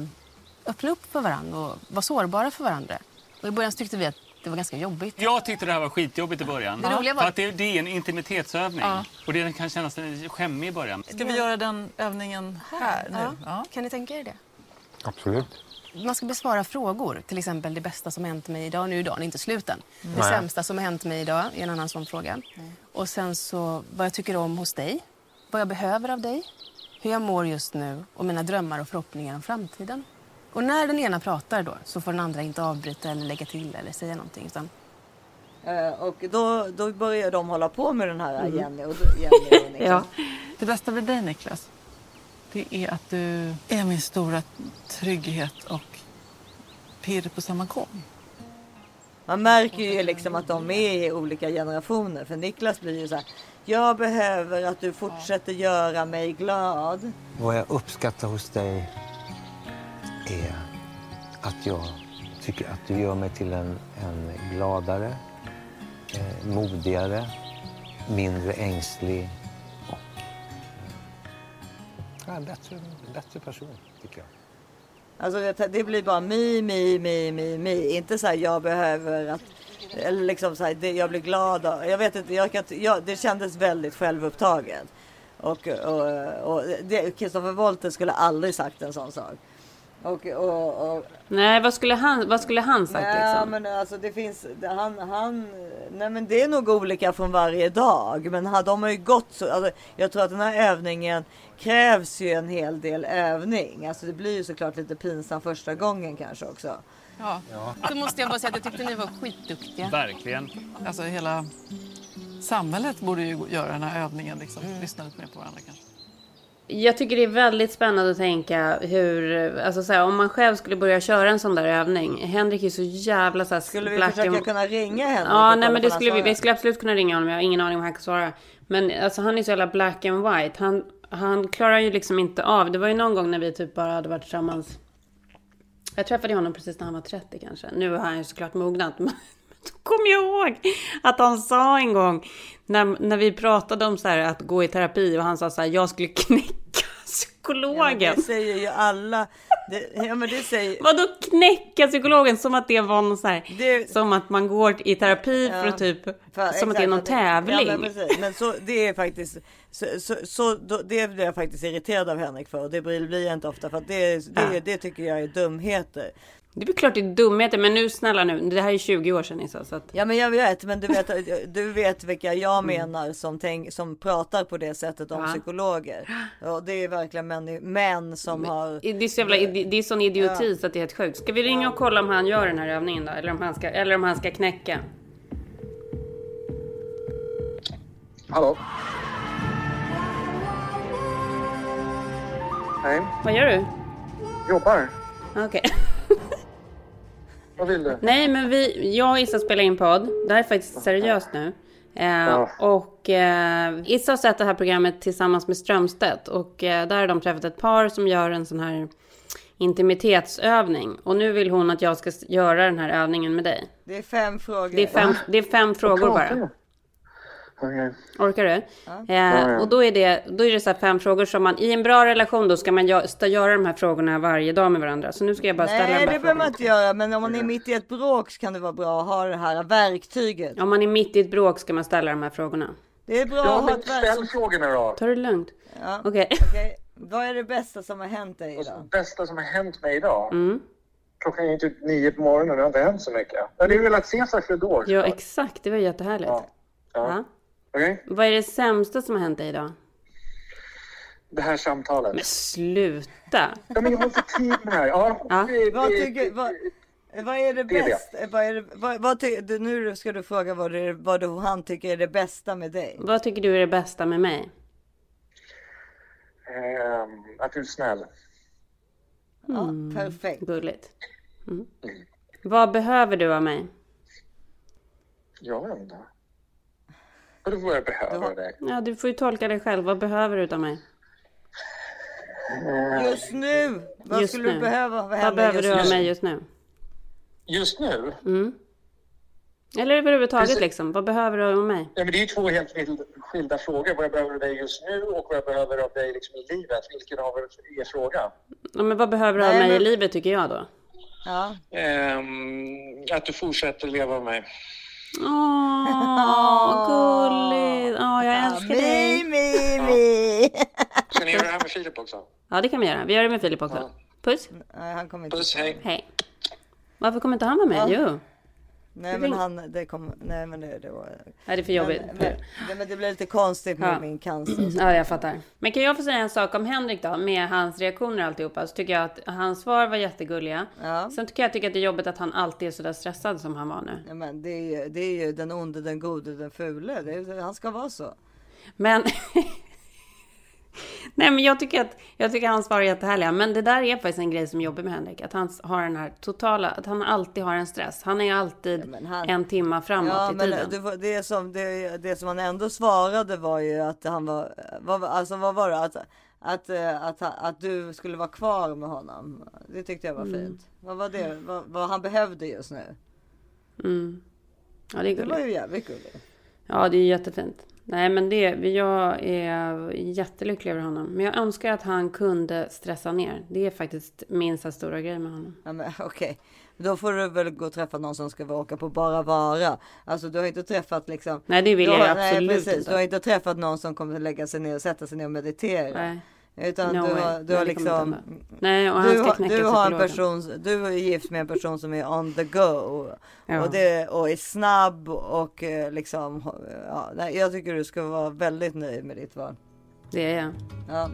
öppna upp för varandra och vara sårbara för varandra. Och I början tyckte vi att det var ganska jobbigt. Jag tyckte det här var skitjobbigt i början. Det roliga var- För att det, det är en intimitetsövning. Ja. Och det kan kännas skämmig i början. Ska vi göra den övningen här nu? Ja. Kan ni tänka er det? Absolut. Man ska besvara frågor, till exempel det bästa som hänt mig idag. Nu är dagen inte slut än. Det sämsta som hänt mig idag är en annan sån fråga. Och sen så vad jag tycker om hos dig, vad jag behöver av dig, hur jag mår just nu och mina drömmar och förhoppningar om framtiden. Och när den ena pratar då så får den andra inte avbryta eller lägga till eller säga någonting. Utan Eh, Och då, då börjar de hålla på med den här Mm. Jenny och Jenny och Niklas. Det bästa med dig Niklas, det är att du är min stora trygghet och pirr på samma gång. Man märker ju liksom att de är i olika generationer. För Niklas blir ju så här. Jag behöver att du fortsätter göra mig glad. Vad jag uppskattar hos dig är att jag tycker att du gör mig till en, en gladare, eh, modigare, mindre ängslig ja, en bättre, bättre person, tycker jag. Alltså det, det blir bara mi, mi, mi, mi, mi. Inte så här jag behöver att eller liksom så här, det, jag blir glad av. Jag vet inte, jag kan, jag, det kändes väldigt självupptaget. Och, och, och det- Kristoffer Wolter skulle aldrig sagt en sån sak. Och, och, och, Nej, vad skulle han, vad skulle han sagt nej, liksom? men alltså det finns, han, han, nej men det är nog olika från varje dag. Men de har ju gått så, alltså, jag tror att den här övningen krävs ju en hel del övning. Alltså det blir ju såklart lite pinsamt första gången kanske också. Ja. så måste jag bara säga att jag tyckte ni var skitduktiga. Verkligen. Alltså hela samhället borde ju göra den här övningen. Liksom. Mm. Lyssna lite mer på varandra kanske. Jag tycker det är väldigt spännande att tänka hur, alltså så här, om man själv skulle börja köra en sån där övning. Henrik är så jävla så här, Skulle vi black försöka kunna ringa Henrik? Ja, nej men det skulle vi, vi skulle absolut kunna ringa honom. Jag har ingen aning om han kan svara. Men alltså han är så jävla black and white. Han, han klarar ju liksom inte av. Det var ju någon gång när vi typ bara hade varit tillsammans. Jag träffade honom precis när han var 30 kanske. Nu har han ju såklart mognat. [laughs] [laughs] Kommer jag ihåg att han sa en gång. När, när vi pratade om så här att gå i terapi. Och han sa så här. Jag skulle knäcka [laughs] psykologen. Ja, det säger ju alla. Det, ja, men det säger... Vadå knäcka psykologen? Som att det var någon så här, Det- Som att man går i terapi för Ja. att typ, För- som att det är någon tävling. Ja, men, men så det är faktiskt så, så, så då, det blir jag faktiskt irriterad av Henrik för och det blir, jag inte ofta för att det, det, det tycker jag är dumheter. Det är klart det är dumheter, men nu snälla nu, det här är 20 år sedan Issa, så att... Ja men jag vet, men du vet, du vet vilka jag Mm. menar som, tänk, som pratar på det sättet om Ja. psykologer. Och det är verkligen män, män som har... Det är, så jävla, det är sån idioti så att det är helt sjukt. Ska vi ringa och kolla om han gör den här övningen då? Eller om han ska, eller om han ska knäcka? Hallå? Hej. Vad gör du? Jobbar. Okej. [laughs] Vad vill du? Nej, men vi, jag och Issa spelar in podd. Det här är faktiskt seriöst nu. Eh, Ja. Och eh, Issa har sett det här programmet tillsammans med Strömstedt. Och eh, där har de träffat ett par som gör en sån här intimitetsövning. Och nu vill hon att jag ska göra den här övningen med dig. Det är fem frågor. Det är fem, det är fem frågor bara. Okej. Orkar du? Eh, Ja, ja. Och då är det, då är det så här fem frågor som man... I en bra relation då ska man gö- göra de här frågorna varje dag med varandra. Så nu ska jag bara ställa Nej de det behöver man inte göra men om man är mitt i ett bråk så kan det vara bra att ha det här verktyget. Om man är mitt i ett bråk ska man ställa de här frågorna. Det är bra Ja, att ha ett verktyg. ställ frågorna då. Ta det lugnt. Ja. Okej. [laughs] Okej. Vad är det bästa som har hänt dig idag? Det bästa som har hänt mig idag? Mm. Klockan är typ nio på morgonen och det har inte hänt så mycket. Ja, det är väl att Caesars igår. Ja, exakt. Det var jättehärligt. Ja. Ja. Okej? Vad är det sämsta som har hänt dig idag? Det här samtalet. Men sluta! Ja, men jag har inte tid med det här. Ja, Ja. det- Vad, tycker, vad, vad är det Det är det. bästa? Vad är det, vad, vad ty, du, nu ska du fråga vad, det, vad du, han tycker är det bästa med dig. Vad tycker du är det bästa med mig? Ehm, att du är snäll. Ja, perfekt. Gulligt. Mm. Vad behöver du av mig? Jag vet inte. Vadå vad jag behöver dig? Ja, du får ju tolka dig själv. Vad behöver du av mig? Just nu! Vad Just skulle nu. du behöva av Vad henne behöver just du av mig just nu? Just nu? Mm. Eller överhuvudtaget Precis. liksom. Vad behöver du av mig? Ja, men det är ju två helt skilda- frågor. Vad jag behöver av dig just nu och vad jag behöver av dig liksom i livet. Vilken av er är frågan? Ja, men vad behöver du av Nej, mig i men- livet tycker jag då? Ja. Ehm, att du fortsätter leva med mig. Åh, gulligt. Åh, jag älskar dig. Mi, mi. Ska ni göra det här med Filip också? Ja, det kan vi göra. Vi gör det med Filip också. Puss. Nej, han kommer inte. Puss, hej. Hej. Varför kommer inte han vara med? Ja. Jo. Nej men han, det kommer, nej men det, det var... Nej, det är för jobbigt. Men, men, nej, men det blir lite konstigt med Ja. min cancer. [clears throat] Ja, jag fattar. Men kan jag få säga en sak om Henrik då? Med hans reaktioner och alltihopa. Så tycker jag att hans svar var jättegulliga. Sen tycker jag, tycker att det är jobbigt att han alltid är så där stressad som han var nu. Ja, men det, är ju, det är ju den onde, den gode, den fule. Det är, han ska vara så. Men... [laughs] [laughs] Nej, men jag tycker att jag tycker hans svar är jättehärliga. Men det där är faktiskt en grej som jobbar med Henrik. Att han har den här totala, att han alltid har en stress. Han är alltid han- en timma framåt Ja, i men tiden. det, var- det, som, det, det som han ändå svarade var ju att han var, vad, alltså vad var det? Att, att, eh, att, att, att du skulle vara kvar med honom. Det tyckte jag var Mm. fint. Vad var det? Vad, vad han behövde just nu? Mm. Ja, det är Det var gulligt. ju jävligt gulligt. Ja, det är jättefint. Nej, men det, jag är jättelycklig över honom. Men jag önskar att han kunde stressa ner. Det är faktiskt minsta stora grej med honom. Ja, men okej, då får du väl gå och träffa någon som ska åka på bara vara. Alltså du har inte träffat liksom. Nej, det vill du jag har, absolut nej, precis. inte. Du har inte träffat någon som kommer lägga sig ner och sätta sig ner och meditera. Nej. Utan No du har, du Nej, har liksom. Nej, och han du ska knäcka du har en person, du är gift med en person som är on the go. Ja. Och, det, och är snabb och eh, liksom. Ja, jag tycker du ska vara väldigt nöjd med ditt val. Det är jag. Ja.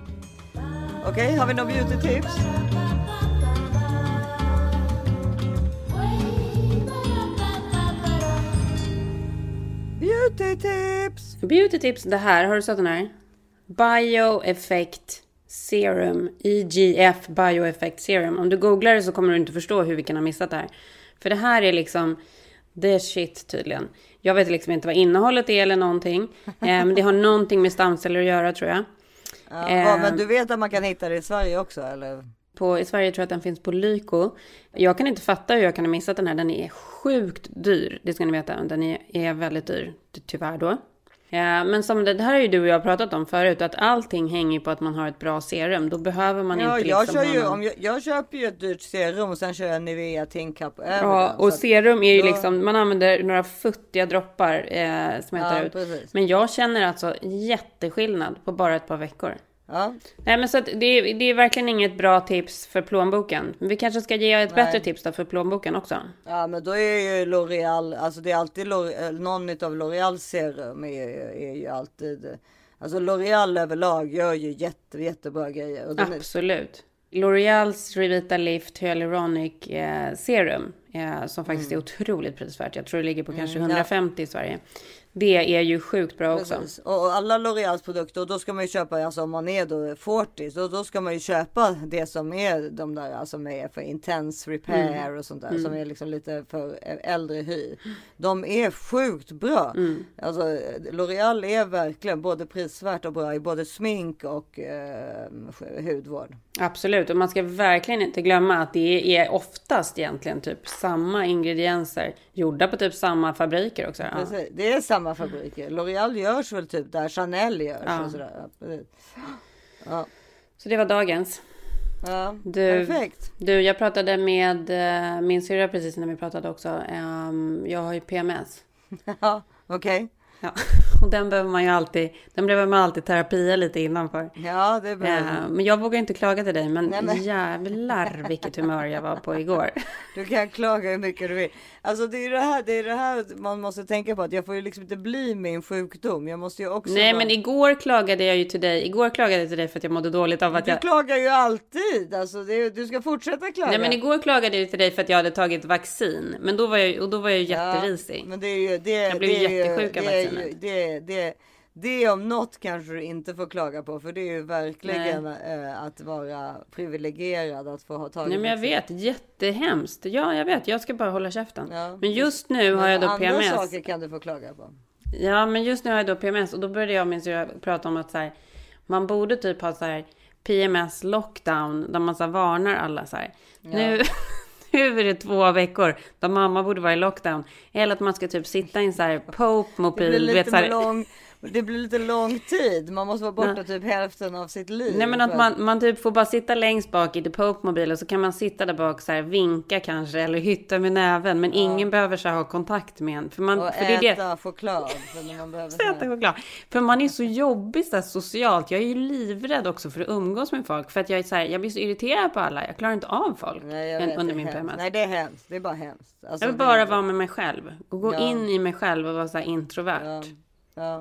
Okej, har vi några beauty tips? Beauty tips! Det här, har du sett den här? Bioeffect Serum. IGF Bioeffect Serum. Om du googlar det så kommer du inte förstå hur vi kan ha missat det här. För det här är liksom the shit tydligen. Jag vet liksom inte vad innehållet är eller någonting. Eh, men det har någonting med stamceller att göra tror jag. Ja, Eh, men du vet att man kan hitta det i Sverige också eller? På, I Sverige tror jag att den finns på Lyko. Jag kan inte fatta hur jag kan ha missat den här. Den är sjukt dyr. Det ska ni veta. Den är, är väldigt dyr. ty- Tyvärr då. Ja, men som det, det här har ju du och jag pratat om förut. Att allting hänger på att man har ett bra serum. Då behöver man Ja, inte jag, liksom kör ju, någon- om jag, jag köper ju ett dyrt serum och sen kör jag Nivea Tinkapp över Ja, den, och serum är ju då- liksom, man använder några futtiga droppar eh, som jag Ja, ut. precis. Men jag känner alltså jätteskillnad på bara ett par veckor. Ja. Nej men så att det, är, det är verkligen inget bra tips för plånboken. Men vi kanske ska ge ett Nej. bättre tips då för plånboken också. Ja men då är ju L'Oreal, alltså det är alltid L'Oreal, någon av L'Oreal serum är, är ju alltid, alltså L'Oreal överlag gör ju jätte, jättebra grejer. Absolut. L'Oreals Revita Lift Hyaluronic eh, Serum. Eh, som faktiskt är otroligt prisvärt. Jag tror det ligger på kanske Mm, ja. 150 i Sverige. Det är ju sjukt bra också. Precis. Och alla L'Oreals produkter, och då ska man ju köpa, alltså om man är då 40, så då ska man ju köpa det som är de där, alltså med för intense repair Mm. och sånt där, Mm. som är liksom lite för äldre hy. De är sjukt bra. Mm. Alltså L'Oreal är verkligen både prisvärt och bra i både smink och eh, hudvård. Absolut, och man ska verkligen inte glömma att det är oftast egentligen typ samma ingredienser gjorda på typ samma fabriker också. Ja. Precis. Det är samma fabriker. L'Oreal görs väl typ där Chanel görs Ja. och sådär. Ja. Så det var dagens. Ja, Du, perfekt. Du, jag pratade med eh, min syrra precis när vi pratade också. Ehm, jag har ju PMS. [laughs] Ja, okej. Ja, och den behöver man ju alltid, den behöver man alltid terapia lite innanför. Ja, det behöver Eh, man. men jag vågar inte klaga till dig, men, Nej, men- jävlar vilket humör jag var på igår. [laughs] Du kan klaga hur mycket du vill. Alltså det är det här, det är det här man måste tänka på att jag får ju liksom inte bli min sjukdom. Jag måste ju också. Nej, vara- men igår klagade jag ju till dig. Igår klagade jag till dig för att jag mådde dåligt av att Du jag... klagar ju alltid. Alltså det, är- du ska fortsätta klaga. Nej, men igår klagade jag till dig för att jag hade tagit vaccin. Men då var jag, och då var jag ju jätterisig. Men det är ju det. Jag blev det är ju- jättesjuk av det är ju- vaccinet. Det, det, det om något kanske du inte får klaga på. För det är ju verkligen eh, att vara privilegierad att få ha tagit Nej, men jag vet. Jättehemskt. Ja, jag vet. Jag ska bara hålla käften. Ja. Men just nu har Men jag då andra PMS. saker kan du få klaga på. Ja, men just nu har jag då PMS och då började jag och min syrra prata om att så här, man borde typ ha så här PMS lockdown där man så varnar alla så här. Ja. Nu, [laughs] är det två veckor där mamma borde vara i lockdown. Eller att man ska typ sitta i en så här Det blir Pope-mobil. lite vet, så här, lång. Det blir lite lång tid. Man måste vara borta Nej. typ hälften av sitt liv. Nej men att man, man typ får bara sitta längst bak i och så kan man sitta där bak så här vinka kanske eller hytta med näven. Men ingen behöver så här ha kontakt med en. För, man, Och för det är det. äta choklad. För man behöver [laughs] Äta choklad. För man är så jobbig så här, socialt. Jag är ju livrädd också för att umgås med folk. För att jag är så här, jag blir så irriterad på alla. Jag klarar inte av folk Nej, vet, under min. PMS. Nej det är hemskt. Det är bara hemskt. Alltså, jag vill bara vara med mig själv. Och gå Ja. in i mig själv och vara så här introvert. Ja.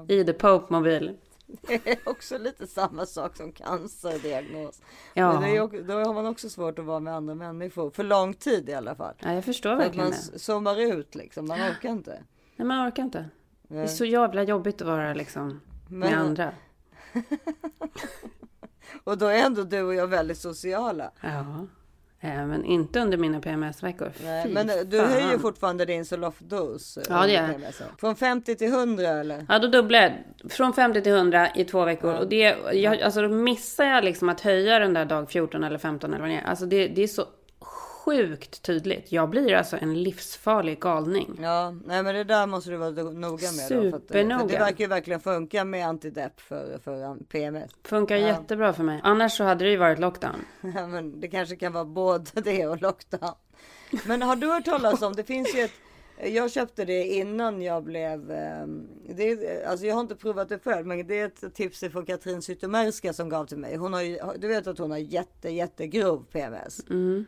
I The Pope-mobil. Det [laughs] är också lite samma sak som cancerdiagnos. Ja. Men också- då har man också svårt att vara med andra människor. För lång tid i alla fall. Ja, jag förstår För verkligen man det. s- zoomar ut liksom. Man orkar inte. Nej, man orkar inte. Det är Nej. så jävla jobbigt att vara liksom med Men- andra. [laughs] Och då är ändå du och jag väldigt sociala. Ja. Eh, Men inte under mina PMS-veckor. Men eh, du fan. höjer fortfarande din Zoloft-dos. eh, Ja, det gör jag. Från 50 till 100 eller? Ja, då dubblar jag. Från 50 till 100 i två veckor. Och det, jag, alltså då missar jag liksom att höja den där dag 14 eller 15 eller vad det är. Alltså det, det är så sjukt tydligt. Jag blir alltså en livsfarlig galning. Ja, nej men det där måste du vara noga med. Då, för, att, eh, Supernoga. för det verkar ju verkligen funka med antidepp för, för um, PMS. Funkar Ja. jättebra för mig. Annars så hade det ju varit lockdown. [laughs] Ja, men det kanske kan vara både [laughs] det och lockdown. Men har du hört talas om, det finns ju ett, jag köpte det innan jag blev, ehm, det alltså jag har inte provat det själv, men det är ett tips från Katrin Zytomierska som gav till mig. Hon har ju, du vet att hon har jätte, jättegrov PMS. Mm.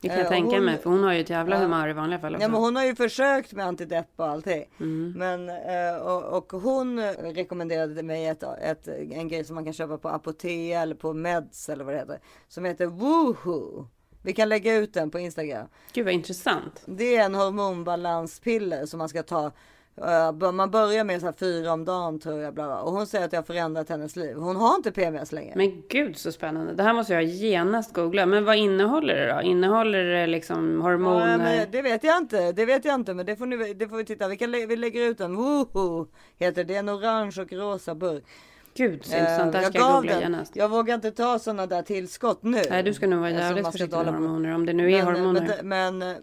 Det kan jag Eh, tänka hon- mig. För hon har ju ett jävla Ja. humör i vanliga fall också. Ja, men hon har ju försökt med antidepp och allting. Mm. Men, eh, och, och hon rekommenderade mig ett, ett, en grej som man kan köpa på Apotea eller på Meds eller vad det heter. Som heter Woohoo. Vi kan lägga ut den på Instagram. Gud vad intressant. Det är en hormonbalanspiller som man ska ta. Eh, Man börjar med så här fyra om dagen tror jag. Bla bla. Och hon säger att det har förändrat hennes liv. Hon har inte PMS längre. Men gud så spännande. Det här måste jag genast googla. Men vad innehåller det då? Innehåller det liksom hormoner? Ja, men det vet jag inte. Det vet jag inte. Men det får, ni, det får vi titta. Vi, kan, vi lägger ut den. Woohoo heter det. Det är en orange och rosa burk. Gud så Eh, intressant. Det här ska gav jag googla genast. Jag vågar inte ta sådana där tillskott nu. Nej, du ska nog vara Alltså, jävligt ska försiktig med hormoner. Om det nu är Men, hormoner. Men, men,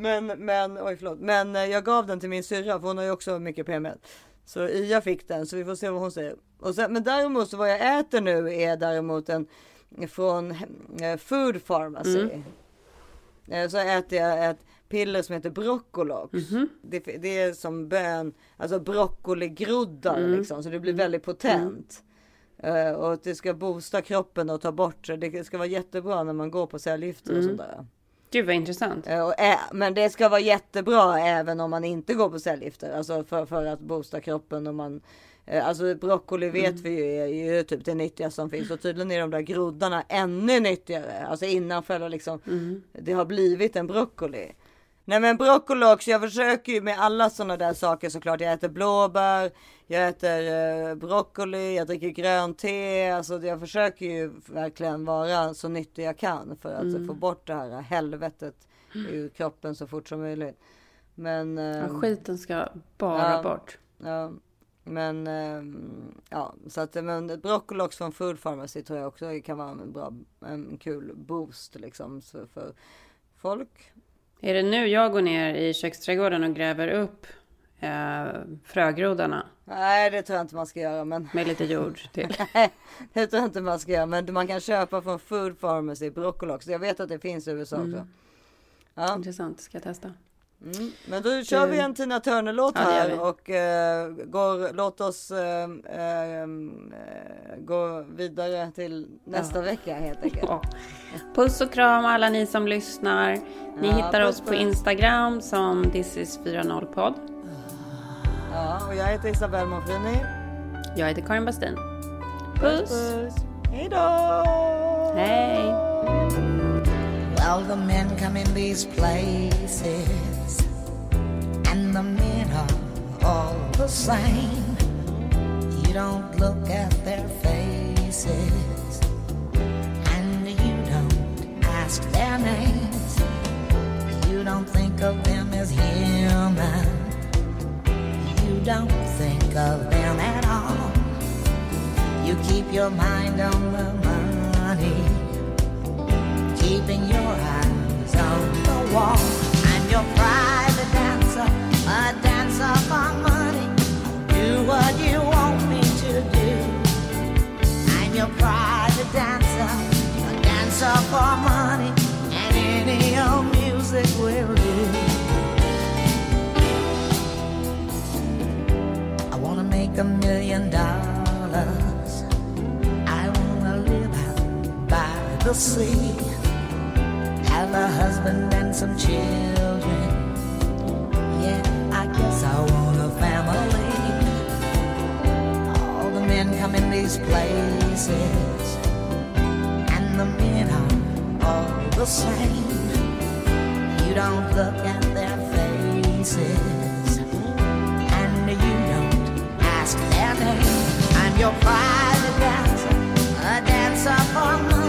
men, men, oj förlåt. Men eh, jag gav den till min syrra för hon har ju också mycket PMS. Så Ia fick den så vi får se vad hon säger. Och sen, men däremot så vad jag äter nu är däremot en från eh, Food Pharmacy. Mm. Eh, Så äter jag ett piller som heter Broccolox. Mhm. Det, det är som bön, alltså broccoligroddar Mm. liksom. Så det blir väldigt potent. Eh, och det ska boosta kroppen och ta bort. Det ska vara jättebra när man går på cellgifter och Mm. Gud vad intressant. Eh, ä- men det ska vara jättebra även om man inte går på cellgifter. Alltså för, för att boosta kroppen. Och man, eh, alltså broccoli vet Mm. vi ju är ju typ det nyttigaste som finns. Och tydligen är de där groddarna ännu nyttigare. Alltså innan själva liksom Mm. det har blivit en broccoli. Nej men broccoli också, jag försöker ju med alla sådana där saker såklart. Jag äter blåbär, jag äter eh, broccoli, jag dricker grönt te. Alltså jag försöker ju verkligen vara så nyttig jag kan för att Mm. få bort det här helvetet ur kroppen så fort som möjligt. Men... Ja, ehm, skiten ska bara ja. bort. Ja, men ehm, ja, så att men broccoli också från Food Pharmacy tror jag också kan vara en bra, en kul boost liksom för folk. Är det nu jag går ner i köksträdgården och gräver upp eh, frögrodarna. Nej, det tror jag inte man ska göra. Men... Med lite jord till. [laughs] Nej, det tror jag inte man ska göra. Men man kan köpa från Food Pharmacy broccoli också. Jag vet att det finns i USA också. Mm. Ja. Intressant, ska jag testa. Mm. Men då kör vi en Tina Turner-låt Ja, här och eh, går, låt oss eh, eh, gå vidare till nästa Ja. vecka helt enkelt. Ja. Puss och kram alla ni som lyssnar. Ni Ja, hittar puss, oss på puss. Instagram som thisis40podd. Ja, och jag heter Isabelle Monfrini. Jag heter Karin Bastin. Puss! Hej då! Hej! Well, the men come in these places, same. You don't look at their faces, and you don't ask their names. You don't think of them as human. You don't think of them at all. You keep your mind on the money keeping your eyes on the wall. The sea have a husband and some children. Yeah, I guess I want a family. All the men come in these places, and the men are all the same. You don't look at their faces, and you don't ask their name. I'm your private dancer, a dancer for money.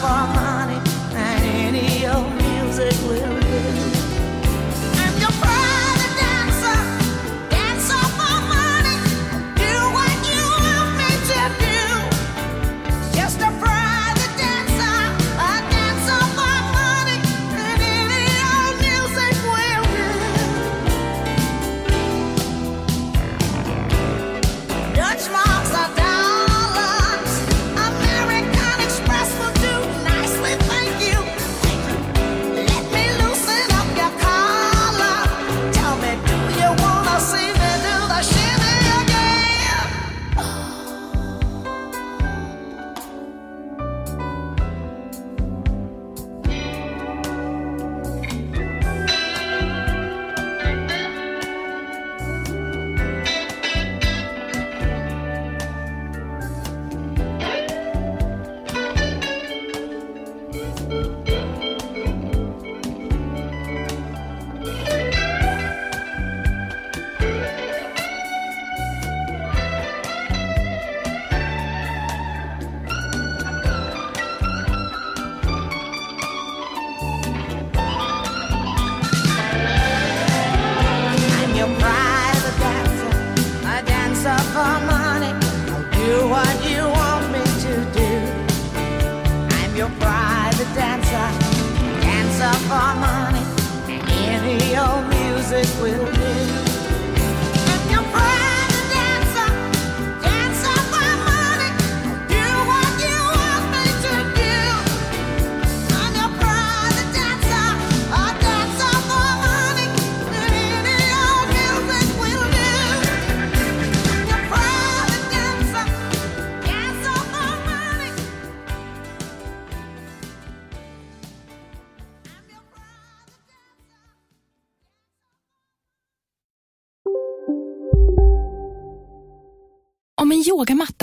For money, and any old music will